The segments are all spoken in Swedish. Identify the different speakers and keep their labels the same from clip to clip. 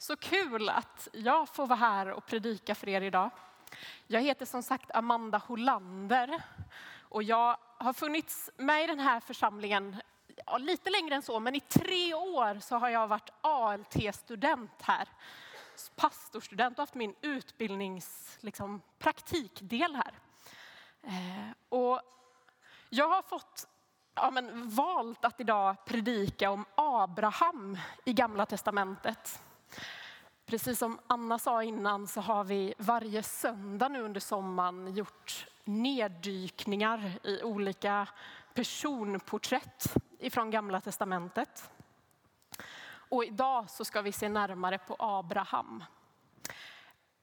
Speaker 1: Så kul att jag får vara här och predika för er idag. Jag heter som sagt Amanda Hollander och jag har funnits med i den här församlingen ja, lite längre än så, men i tre år så har jag varit ALT-student här. Pastorstudent och haft min utbildnings liksom, praktikdel här. Eh, och jag har fått ja, men, valt att idag predika om Abraham i Gamla Testamentet. Precis som Anna sa innan så har vi varje söndag nu under sommaren gjort neddykningar i olika personporträtt ifrån Gamla Testamentet. Och idag så ska vi se närmare på Abraham.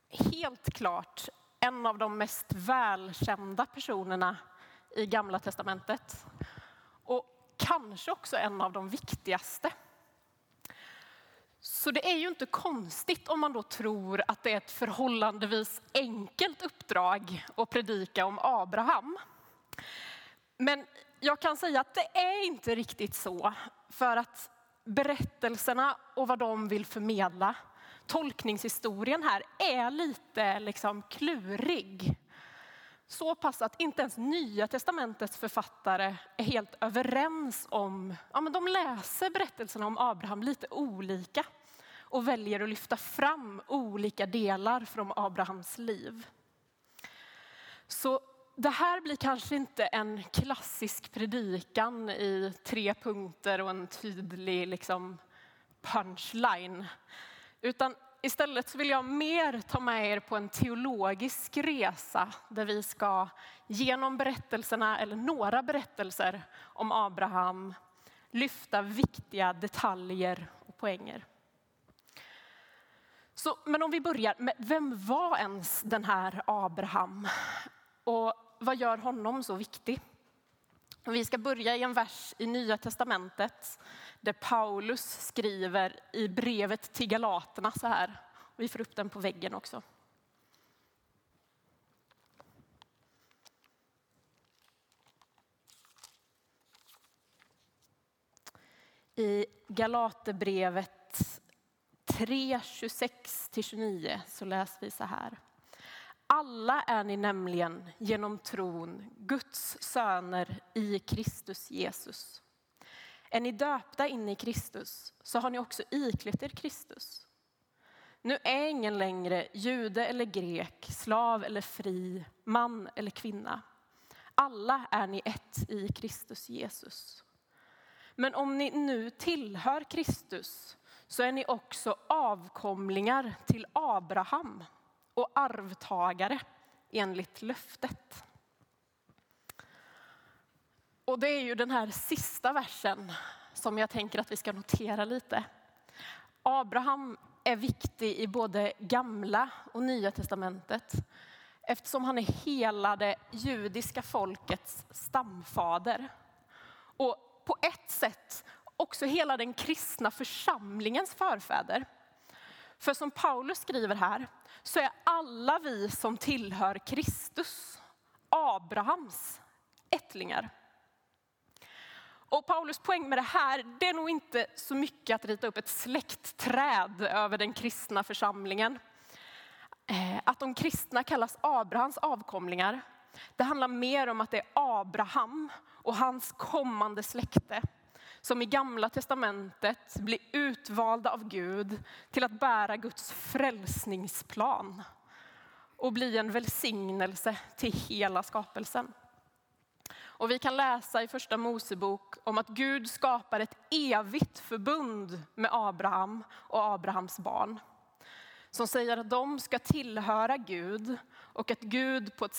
Speaker 1: Helt klart en av de mest välkända personerna i Gamla Testamentet. Och kanske också en av de viktigaste. Så det är ju inte konstigt om man då tror att det är ett förhållandevis enkelt uppdrag att predika om Abraham. Men jag kan säga att det är inte riktigt så. För att berättelserna och vad de vill förmedla, tolkningshistorien här, är lite liksom klurig. Så pass att inte ens Nya Testamentets författare är helt överens om, ja men de läser berättelserna om Abraham lite olika och väljer att lyfta fram olika delar från Abrahams liv. Så det här blir kanske inte en klassisk predikan i tre punkter och en tydlig liksom, punchline. Utan istället så vill jag mer ta med er på en teologisk resa där vi ska genom berättelserna, eller några berättelser om Abraham, lyfta viktiga detaljer och poänger. Så, men om vi börjar med, vem var ens den här Abraham? Och vad gör honom så viktig? Vi ska börja i en vers i Nya Testamentet där Paulus skriver i brevet till Galaterna så här. Vi får upp den på väggen också. I Galaterbrevet 3, 26-29 så läser vi så här. Alla är ni nämligen genom tron Guds söner i Kristus Jesus. Är ni döpta in i Kristus så har ni också iklätt er Kristus. Nu är ingen längre jude eller grek, slav eller fri, man eller kvinna. Alla är ni ett i Kristus Jesus. Men om ni nu tillhör Kristus så är ni också avkomlingar till Abraham och arvtagare enligt löftet. Och det är ju den här sista versen som jag tänker att vi ska notera lite. Abraham är viktig i både gamla och nya testamentet eftersom han är hela det judiska folkets stamfader. Och på ett sätt också hela den kristna församlingens förfäder. För som Paulus skriver här så är alla vi som tillhör Kristus Abrahams ättlingar. Och Paulus poäng med det här, det är nog inte så mycket att rita upp ett släktträd över den kristna församlingen. Eh, att de kristna kallas Abrahams avkomlingar, det handlar mer om att det är Abraham och hans kommande släkte som i gamla testamentet blir utvalda av Gud till att bära Guds frälsningsplan och bli en välsignelse till hela skapelsen. Och vi kan läsa i första Mosebok om att Gud skapar ett evigt förbund med Abraham och Abrahams barn. Som säger att de ska tillhöra Gud och att Gud på ett,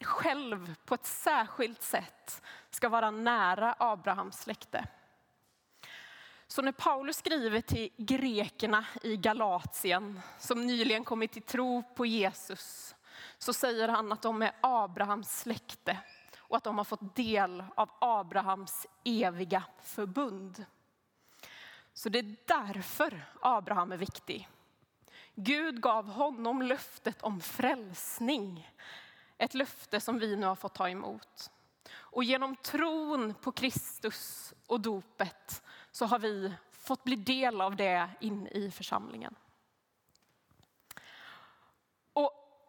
Speaker 1: själv på ett särskilt sätt ska vara nära Abrahams släkte. Så när Paulus skriver till grekerna i Galatien som nyligen kommit till tro på Jesus så säger han att de är Abrahams släkte och att de har fått del av Abrahams eviga förbund. Så det är därför Abraham är viktig. Gud gav honom löftet om frälsning. Ett löfte som vi nu har fått ta emot. Och genom tron på Kristus och dopet så har vi fått bli del av det in i församlingen.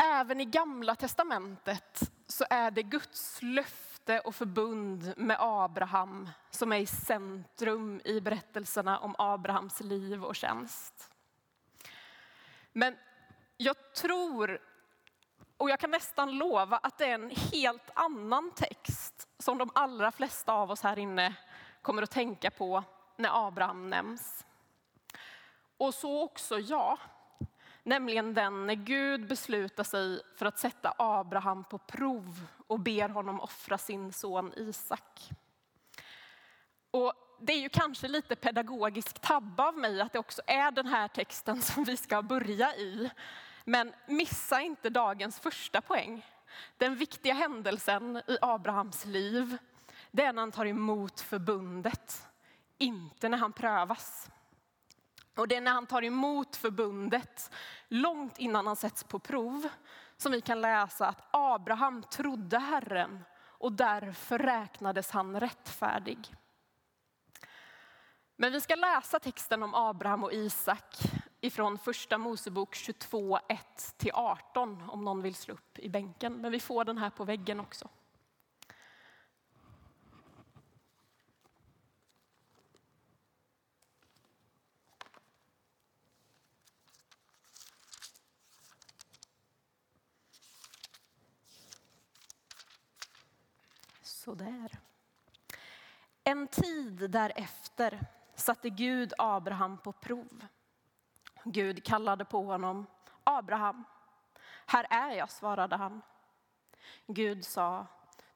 Speaker 1: även i gamla testamentet så är det Guds löfte och förbund med Abraham som är i centrum i berättelserna om Abrahams liv och tjänst. Men jag tror, och jag kan nästan lova att det är en helt annan text som de allra flesta av oss här inne kommer att tänka på när Abraham nämns. Och så också jag. Nämligen den när Gud beslutar sig för att sätta Abraham på prov och ber honom offra sin son Isak. Och det är ju kanske lite pedagogisk tabbe av mig att det också är den här texten som vi ska börja i. Men missa inte dagens första poäng. Den viktiga händelsen i Abrahams liv, det är när han tar emot förbundet, inte när han prövas. Och det är när han tar emot förbundet, långt innan han sätts på prov, som vi kan läsa att Abraham trodde Herren och därför räknades han rättfärdig. Men vi ska läsa texten om Abraham och Isak ifrån första Mosebok 22, 1-18 om någon vill slå upp i bänken. Men vi får den här på väggen också. Sådär. En tid därefter satte Gud Abraham på prov. Gud kallade på honom. Abraham. Här är jag, svarade han. Gud sa,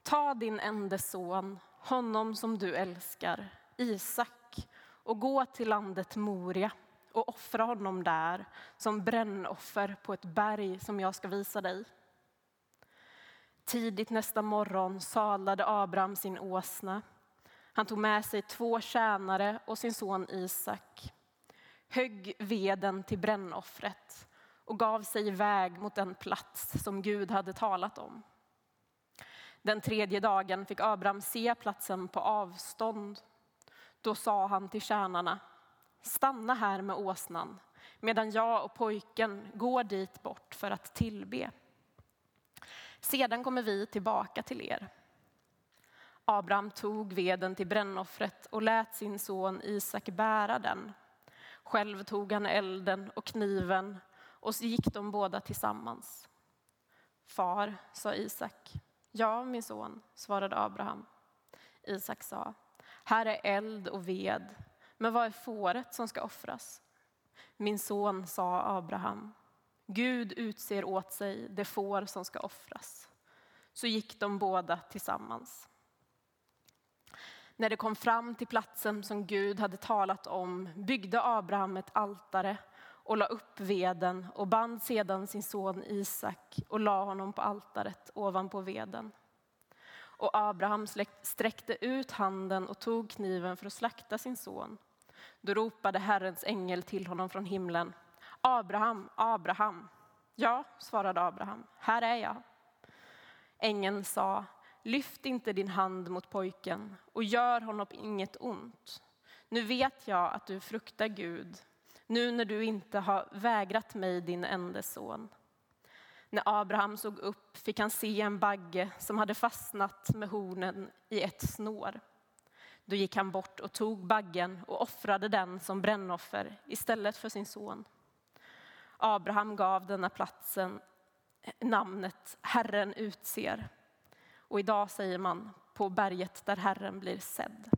Speaker 1: ta din enda son, honom som du älskar, Isak, och gå till landet Moria och offra honom där som brännoffer på ett berg som jag ska visa dig. Tidigt nästa morgon salade Abraham sin åsna. Han tog med sig två tjänare och sin son Isak, högg veden till brännoffret och gav sig iväg mot den plats som Gud hade talat om. Den tredje dagen fick Abraham se platsen på avstånd. Då sa han till tjänarna, stanna här med åsnan medan jag och pojken går dit bort för att tillbe. Sedan kommer vi tillbaka till er. Abraham tog veden till brännoffret och lät sin son Isak bära den. Själv tog han elden och kniven och så gick de båda tillsammans. Far, sa Isak. Ja, min son, svarade Abraham. Isak sa, här är eld och ved, men vad är fåret som ska offras? Min son, sa Abraham, Gud utser åt sig det får som ska offras. Så gick de båda tillsammans. När de kom fram till platsen som Gud hade talat om byggde Abraham ett altare och la upp veden och band sedan sin son Isak och la honom på altaret ovanpå veden. Och Abraham sträckte ut handen och tog kniven för att slakta sin son. Då ropade Herrens ängel till honom från himlen. Abraham, Abraham. Ja, svarade Abraham, här är jag. Ängeln sa, lyft inte din hand mot pojken och gör honom inget ont. Nu vet jag att du fruktar Gud, nu när du inte har vägrat mig din enda son. När Abraham såg upp fick han se en bagge som hade fastnat med hornen i ett snår. Då gick han bort och tog baggen och offrade den som brännoffer istället för sin son. Abraham gav denna platsen namnet Herren utser. Och idag säger man på berget där Herren blir sedd.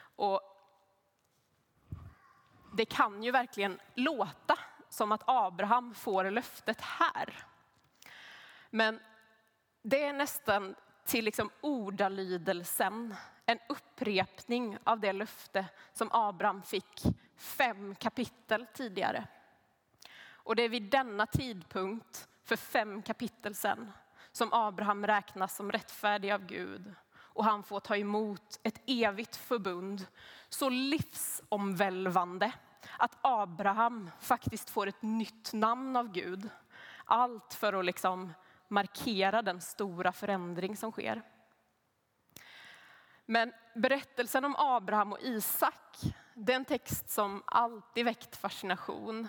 Speaker 1: Och det kan ju verkligen låta som att Abraham får löftet här. Men det är nästan till liksom ordalydelsen en upprepning av det löfte som Abraham fick fem kapitel tidigare. Och det är vid denna tidpunkt, för fem kapitel sedan, som Abraham räknas som rättfärdig av Gud och han får ta emot ett evigt förbund. Så livsomvälvande att Abraham faktiskt får ett nytt namn av Gud. Allt för att liksom markera den stora förändring som sker. Men berättelsen om Abraham och Isak, Det är en text som alltid väckt fascination.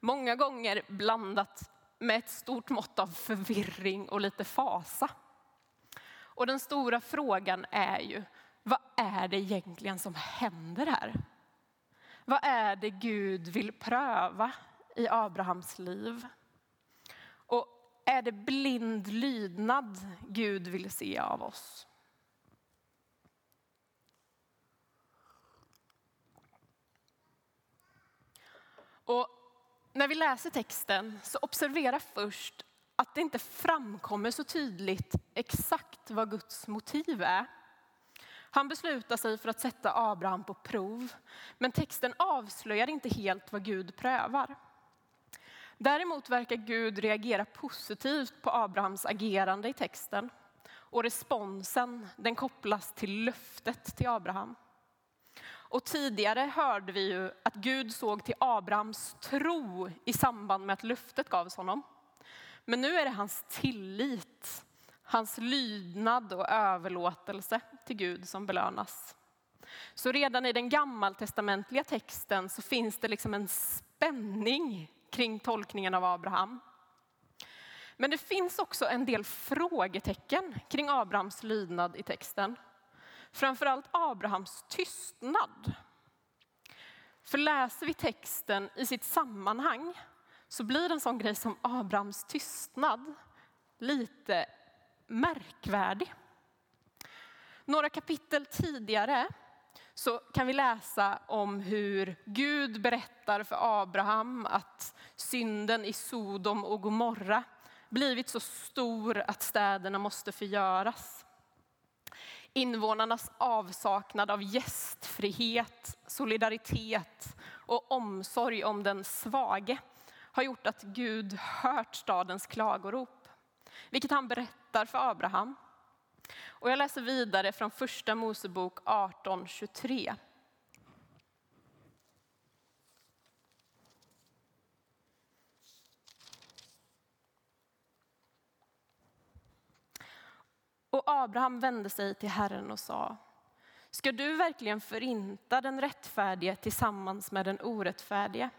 Speaker 1: Många gånger blandat med ett stort mått av förvirring och lite fasa. Och den stora frågan är ju, vad är det egentligen som händer här? Vad är det Gud vill pröva i Abrahams liv? Och är det blind lydnad Gud vill se av oss? Och när vi läser texten så observera först att det inte framkommer så tydligt exakt vad Guds motiv är. Han beslutar sig för att sätta Abraham på prov, men texten avslöjar inte helt vad Gud prövar. Däremot verkar Gud reagera positivt på Abrahams agerande i texten och responsen den kopplas till löftet till Abraham. Och tidigare hörde vi ju att Gud såg till Abrahams tro i samband med att löftet gavs honom. Men nu är det hans tillit, hans lydnad och överlåtelse till Gud som belönas. Så redan i den gammaltestamentliga texten så finns det liksom en spänning kring tolkningen av Abraham. Men det finns också en del frågetecken kring Abrahams lydnad i texten. Framförallt Abrahams tystnad. För läser vi texten i sitt sammanhang så blir en sån grej som Abrahams tystnad lite märkvärdig. Några kapitel tidigare så kan vi läsa om hur Gud berättar för Abraham att synden i Sodom och Gomorra blivit så stor att städerna måste förgöras. Invånarnas avsaknad av gästfrihet, solidaritet och omsorg om den svage har gjort att Gud hört stadens klagorop, vilket han berättar för Abraham. Och jag läser vidare från första Mosebok 18.23. Och Abraham vände sig till Herren och sa, ska du verkligen förinta den rättfärdige tillsammans med den orättfärdige?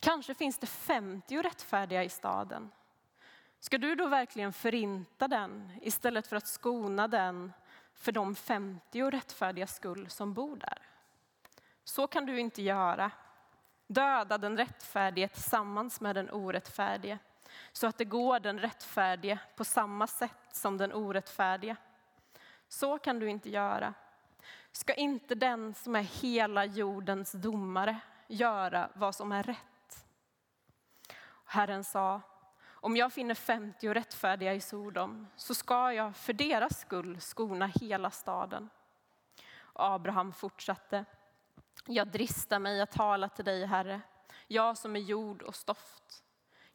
Speaker 1: Kanske finns det 50 rättfärdiga i staden. Ska du då verkligen förinta den istället för att skona den för de 50 rättfärdiga skull som bor där? Så kan du inte göra. Döda den rättfärdige tillsammans med den orättfärdige så att det går den rättfärdige på samma sätt som den orättfärdige. Så kan du inte göra. Ska inte den som är hela jordens domare göra vad som är rätt? Herren sa, om jag finner 50 rättfärdiga i Sodom så ska jag för deras skull skona hela staden. Abraham fortsatte, jag dristar mig att tala till dig, Herre, jag som är jord och stoft.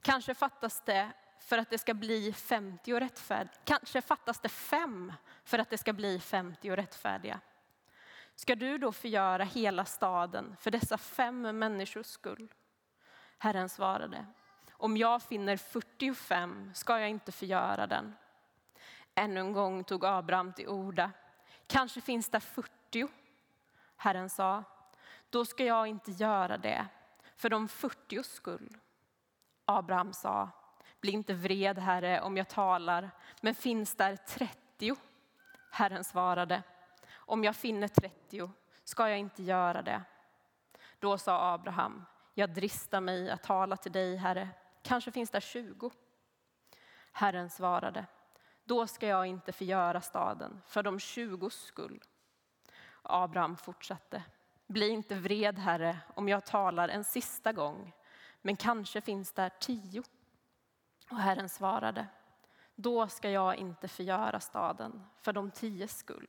Speaker 1: Kanske fattas det för att det ska bli 50 rättfärdiga. Kanske fattas det fem för att det ska bli 50 rättfärdiga. Ska du då förgöra hela staden för dessa fem människors skull? Herren svarade, om jag finner 45 ska jag inte förgöra den. Ännu en gång tog Abraham till orda. Kanske finns det 40. Herren sa, då ska jag inte göra det för de 40 skull. Abraham sa, bli inte vred, Herre, om jag talar, men finns där 30? Herren svarade, om jag finner 30 ska jag inte göra det. Då sa Abraham, jag dristar mig att tala till dig, Herre, kanske finns där 20. Herren svarade, då ska jag inte förgöra staden för de 20 skull. Abraham fortsatte, bli inte vred, Herre, om jag talar en sista gång, men kanske finns där tio. Och Herren svarade, då ska jag inte förgöra staden för de tio skull.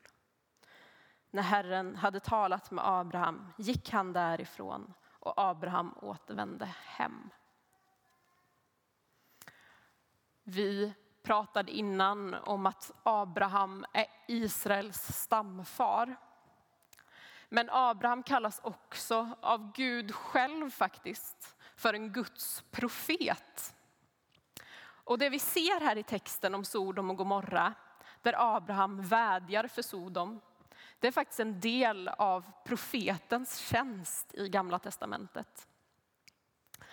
Speaker 1: När Herren hade talat med Abraham gick han därifrån och Abraham återvände hem. Vi pratade innan om att Abraham är Israels stamfar. Men Abraham kallas också av Gud själv faktiskt för en Guds profet. Och det vi ser här i texten om Sodom och Gomorra, där Abraham vädjar för Sodom, Det är faktiskt en del av profetens tjänst i Gamla testamentet.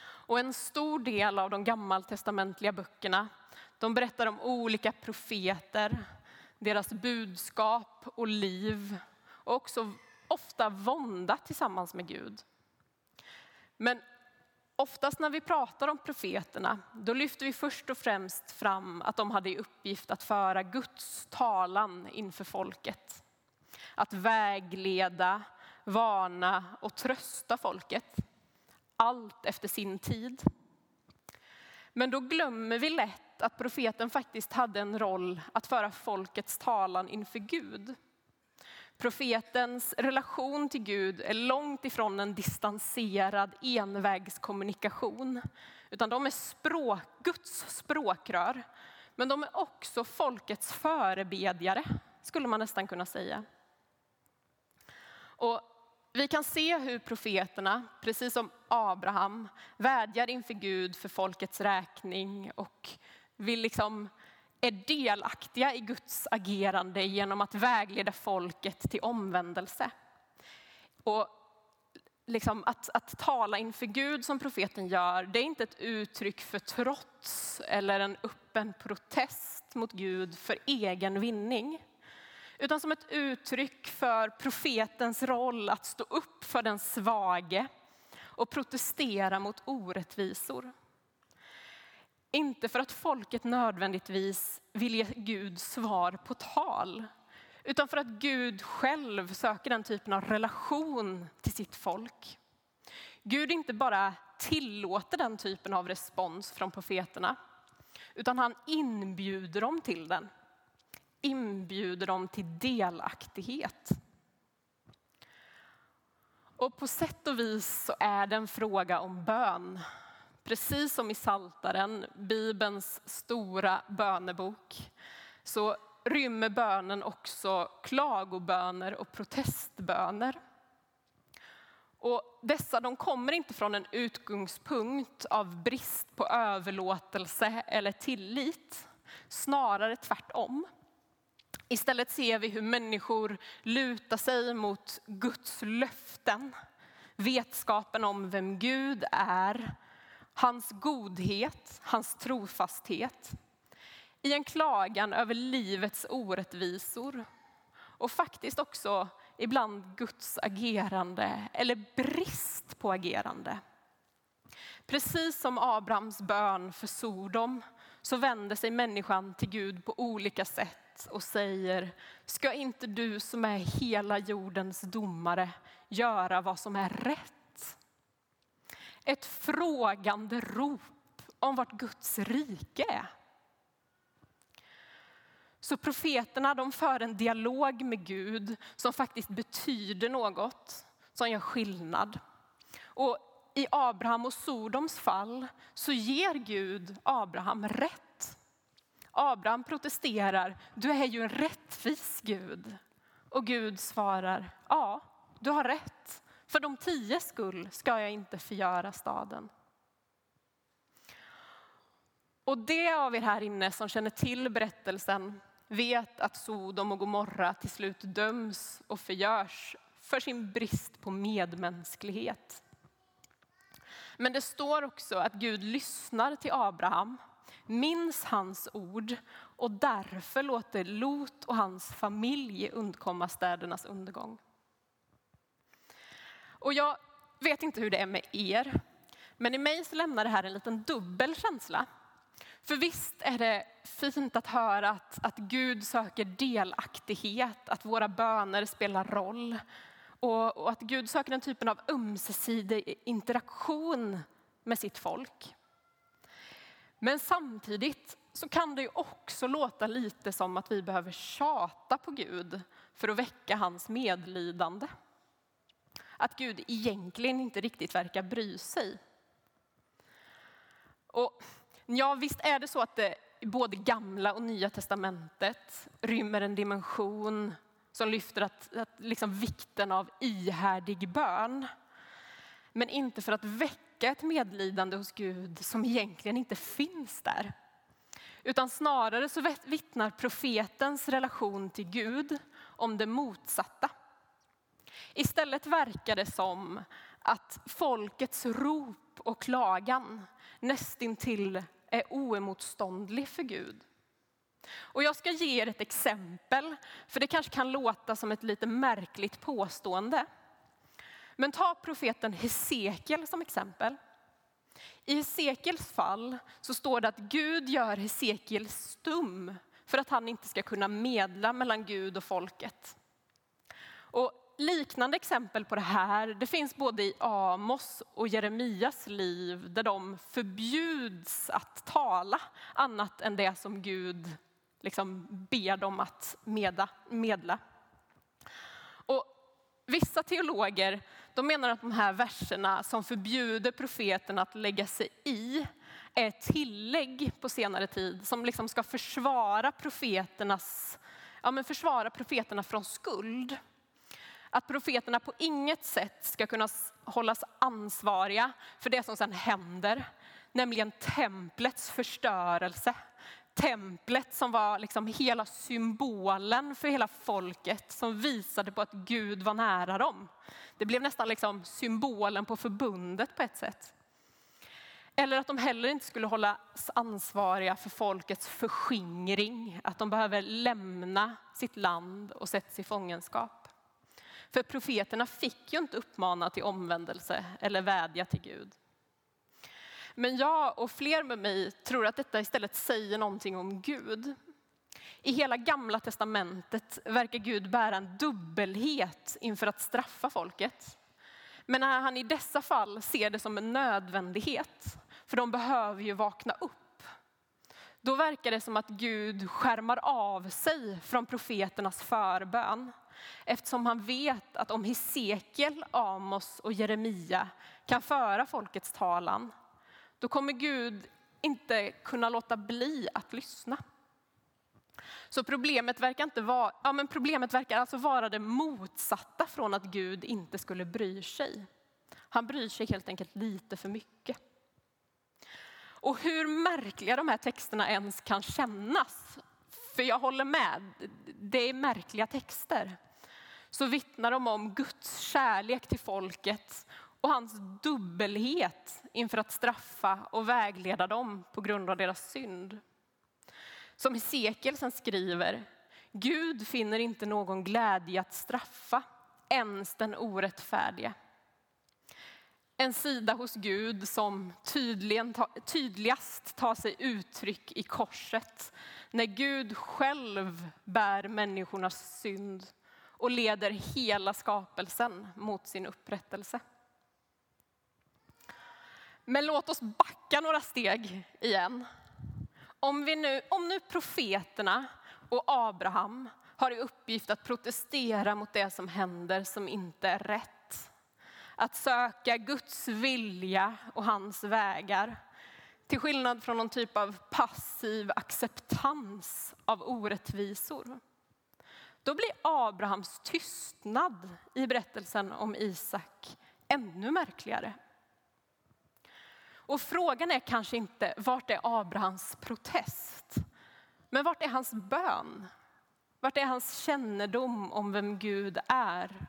Speaker 1: Och en stor del av de gammaltestamentliga böckerna de berättar om olika profeter, deras budskap och liv och också ofta vånda tillsammans med Gud. Men oftast när vi pratar om profeterna, då lyfter vi först och främst fram att de hade i uppgift att föra Guds talan inför folket. Att vägleda, varna och trösta folket. Allt efter sin tid. Men då glömmer vi lätt att profeten faktiskt hade en roll att föra folkets talan inför Gud. Profetens relation till Gud är långt ifrån en distanserad envägskommunikation. Utan de är språk, Guds språkrör. Men de är också folkets förebedjare, skulle man nästan kunna säga. Och vi kan se hur profeterna, precis som Abraham, vädjar inför Gud för folkets räkning och vill liksom är delaktiga i Guds agerande genom att vägleda folket till omvändelse. Och liksom att, att tala inför Gud som profeten gör, det är inte ett uttryck för trots eller en öppen protest mot Gud för egen vinning. Utan som ett uttryck för profetens roll att stå upp för den svage och protestera mot orättvisor. Inte för att folket nödvändigtvis vill ge Gud svar på tal, utan för att Gud själv söker den typen av relation till sitt folk. Gud inte bara tillåter den typen av respons från profeterna, utan han inbjuder dem till den. Inbjuder dem till delaktighet. Och på sätt och vis så är det en fråga om bön Precis som i Saltaren, Bibelns stora bönebok, så rymmer bönen också klagoböner och protestböner. Och dessa de kommer inte från en utgångspunkt av brist på överlåtelse eller tillit. Snarare tvärtom. Istället ser vi hur människor lutar sig mot Guds löften. Vetskapen om vem Gud är hans godhet, hans trofasthet. I en klagan över livets orättvisor. Och faktiskt också ibland Guds agerande eller brist på agerande. Precis som Abrahams bön för Sodom så vänder sig människan till Gud på olika sätt och säger, ska inte du som är hela jordens domare göra vad som är rätt? Ett frågande rop om vart Guds rike är. Så profeterna de för en dialog med Gud som faktiskt betyder något, som gör skillnad. Och i Abraham och Sodoms fall så ger Gud Abraham rätt. Abraham protesterar, du är ju en rättvis Gud. Och Gud svarar, ja, du har rätt. För de tio skull ska jag inte förgöra staden. Och det av er här inne som känner till berättelsen vet att Sodom och Gomorra till slut döms och förgörs för sin brist på medmänsklighet. Men det står också att Gud lyssnar till Abraham, minns hans ord och därför låter Lot och hans familj undkomma städernas undergång. Och jag vet inte hur det är med er, men i mig så lämnar det här en liten dubbel känsla. För visst är det fint att höra att, att Gud söker delaktighet, att våra böner spelar roll. Och, och att Gud söker den typen av ömsesidig interaktion med sitt folk. Men samtidigt så kan det ju också låta lite som att vi behöver tjata på Gud för att väcka hans medlidande att Gud egentligen inte riktigt verkar bry sig. Och ja, visst är det så att det både gamla och nya testamentet rymmer en dimension som lyfter att, att liksom vikten av ihärdig bön. Men inte för att väcka ett medlidande hos Gud som egentligen inte finns där. Utan snarare så vittnar profetens relation till Gud om det motsatta. Istället verkar det som att folkets rop och klagan nästintill är oemotståndlig för Gud. Och jag ska ge er ett exempel, för det kanske kan låta som ett lite märkligt påstående. Men ta profeten Hesekiel som exempel. I Hesekiels fall så står det att Gud gör Hesekiel stum för att han inte ska kunna medla mellan Gud och folket. Och liknande exempel på det här, det finns både i Amos och Jeremias liv där de förbjuds att tala annat än det som Gud liksom ber dem att medla. Och vissa teologer de menar att de här verserna som förbjuder profeten att lägga sig i är ett tillägg på senare tid som liksom ska försvara profeternas, ja men försvara profeterna från skuld. Att profeterna på inget sätt ska kunna hållas ansvariga för det som sedan händer, nämligen templets förstörelse. Templet som var liksom hela symbolen för hela folket som visade på att Gud var nära dem. Det blev nästan liksom symbolen på förbundet på ett sätt. Eller att de heller inte skulle hållas ansvariga för folkets förskingring, att de behöver lämna sitt land och sätts i fångenskap. För profeterna fick ju inte uppmana till omvändelse eller vädja till Gud. Men jag och fler med mig tror att detta istället säger någonting om Gud. I hela gamla testamentet verkar Gud bära en dubbelhet inför att straffa folket. Men när han i dessa fall ser det som en nödvändighet, för de behöver ju vakna upp. Då verkar det som att Gud skärmar av sig från profeternas förbön. Eftersom han vet att om Hesekiel, Amos och Jeremia kan föra folkets talan, då kommer Gud inte kunna låta bli att lyssna. Så problemet verkar, inte vara, ja men problemet verkar alltså vara det motsatta från att Gud inte skulle bry sig. Han bryr sig helt enkelt lite för mycket. Och hur märkliga de här texterna ens kan kännas, för jag håller med, det är märkliga texter, så vittnar de om Guds kärlek till folket och hans dubbelhet inför att straffa och vägleda dem på grund av deras synd. Som Hesekiel sen skriver, Gud finner inte någon glädje att straffa, ens den orättfärdiga. En sida hos Gud som tydligen, tydligast tar sig uttryck i korset. När Gud själv bär människornas synd och leder hela skapelsen mot sin upprättelse. Men låt oss backa några steg igen. Om, vi nu, om nu profeterna och Abraham har i uppgift att protestera mot det som händer som inte är rätt. Att söka Guds vilja och hans vägar. Till skillnad från någon typ av passiv acceptans av orättvisor. Då blir Abrahams tystnad i berättelsen om Isak ännu märkligare. Och frågan är kanske inte vart är Abrahams protest? Men vart är hans bön? Vart är hans kännedom om vem Gud är?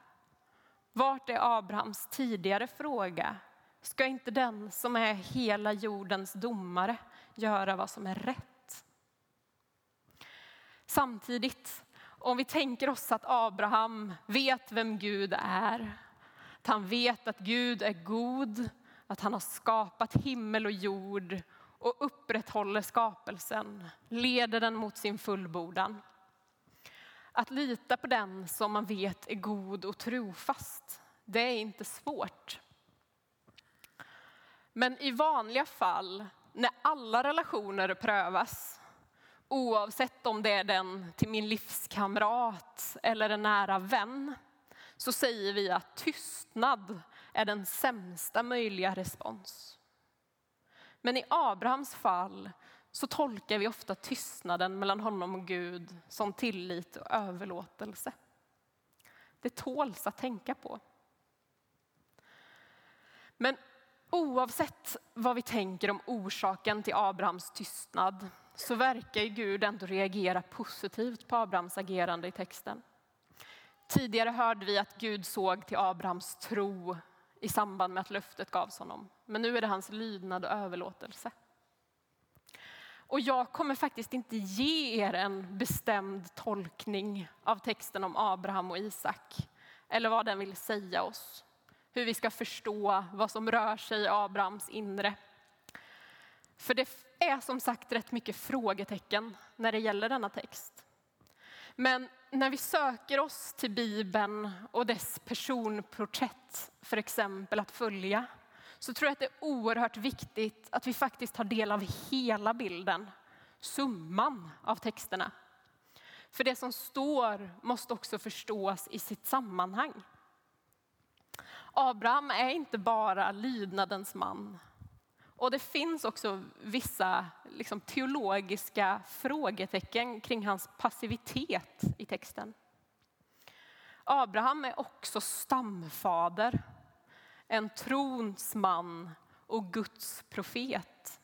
Speaker 1: Vart är Abrahams tidigare fråga? Ska inte den som är hela jordens domare göra vad som är rätt? Samtidigt, om vi tänker oss att Abraham vet vem Gud är, att han vet att Gud är god, att han har skapat himmel och jord och upprätthåller skapelsen, leder den mot sin fullbordan. Att lita på den som man vet är god och trofast, det är inte svårt. Men i vanliga fall, när alla relationer prövas, oavsett om det är den till min livskamrat eller en nära vän, så säger vi att tystnad är den sämsta möjliga respons. Men i Abrahams fall så tolkar vi ofta tystnaden mellan honom och Gud som tillit och överlåtelse. Det tåls att tänka på. Men oavsett vad vi tänker om orsaken till Abrahams tystnad så verkar Gud ändå reagera positivt på Abrahams agerande i texten. Tidigare hörde vi att Gud såg till Abrahams tro i samband med att löftet gavs honom. Men nu är det hans lydnad och överlåtelse. Och jag kommer faktiskt inte ge er en bestämd tolkning av texten om Abraham och Isak. Eller vad den vill säga oss. Hur vi ska förstå vad som rör sig i Abrahams inre. För det är som sagt rätt mycket frågetecken när det gäller denna text. Men när vi söker oss till Bibeln och dess personporträtt, för exempel att följa, så tror jag att det är oerhört viktigt att vi faktiskt tar del av hela bilden, summan av texterna. För det som står måste också förstås i sitt sammanhang. Abraham är inte bara lydnadens man. Och det finns också vissa liksom, teologiska frågetecken kring hans passivitet i texten. Abraham är också stamfader en trons man och Guds profet.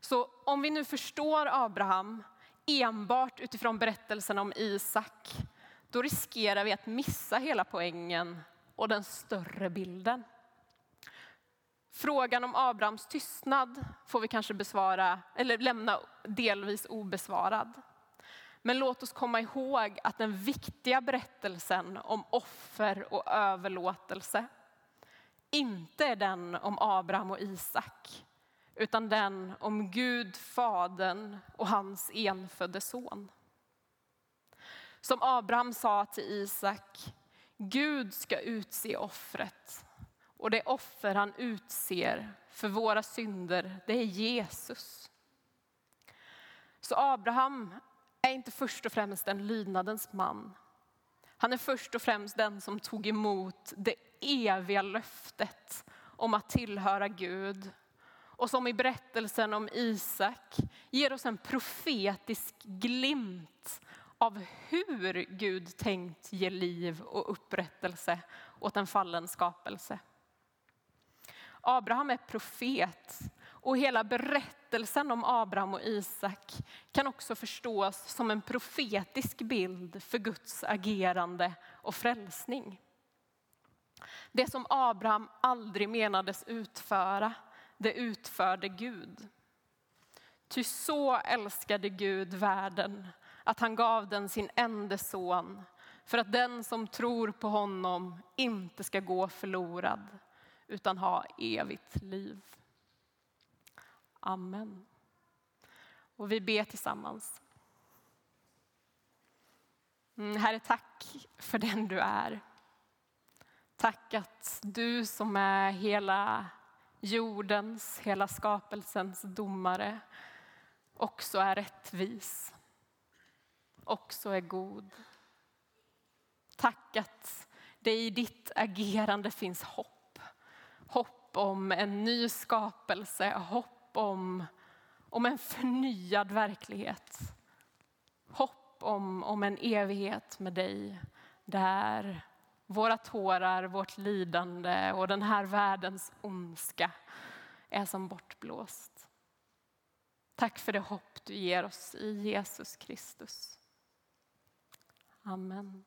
Speaker 1: Så om vi nu förstår Abraham enbart utifrån berättelsen om Isak, då riskerar vi att missa hela poängen och den större bilden. Frågan om Abrahams tystnad får vi kanske besvara, eller lämna delvis obesvarad. Men låt oss komma ihåg att den viktiga berättelsen om offer och överlåtelse inte är den om Abraham och Isak, utan den om Gud, Fadern och hans enfödde son. Som Abraham sa till Isak, Gud ska utse offret och det offer han utser för våra synder, det är Jesus. Så Abraham är inte först och främst en lydnadens man. Han är först och främst den som tog emot det eviga löftet om att tillhöra Gud. Och som i berättelsen om Isak ger oss en profetisk glimt av hur Gud tänkt ge liv och upprättelse åt en fallen skapelse. Abraham är profet och hela berättelsen om Abraham och Isak kan också förstås som en profetisk bild för Guds agerande och frälsning. Det som Abraham aldrig menades utföra, det utförde Gud. Ty så älskade Gud världen att han gav den sin enda son för att den som tror på honom inte ska gå förlorad utan ha evigt liv. Amen. Och vi ber tillsammans. Mm, Herre, tack för den du är. Tack att du som är hela jordens, hela skapelsens domare också är rättvis, också är god. Tack att det i ditt agerande finns hopp. Hopp om en ny skapelse, hopp om, om en förnyad verklighet. Hopp om, om en evighet med dig där våra tårar, vårt lidande och den här världens ondska är som bortblåst. Tack för det hopp du ger oss i Jesus Kristus. Amen.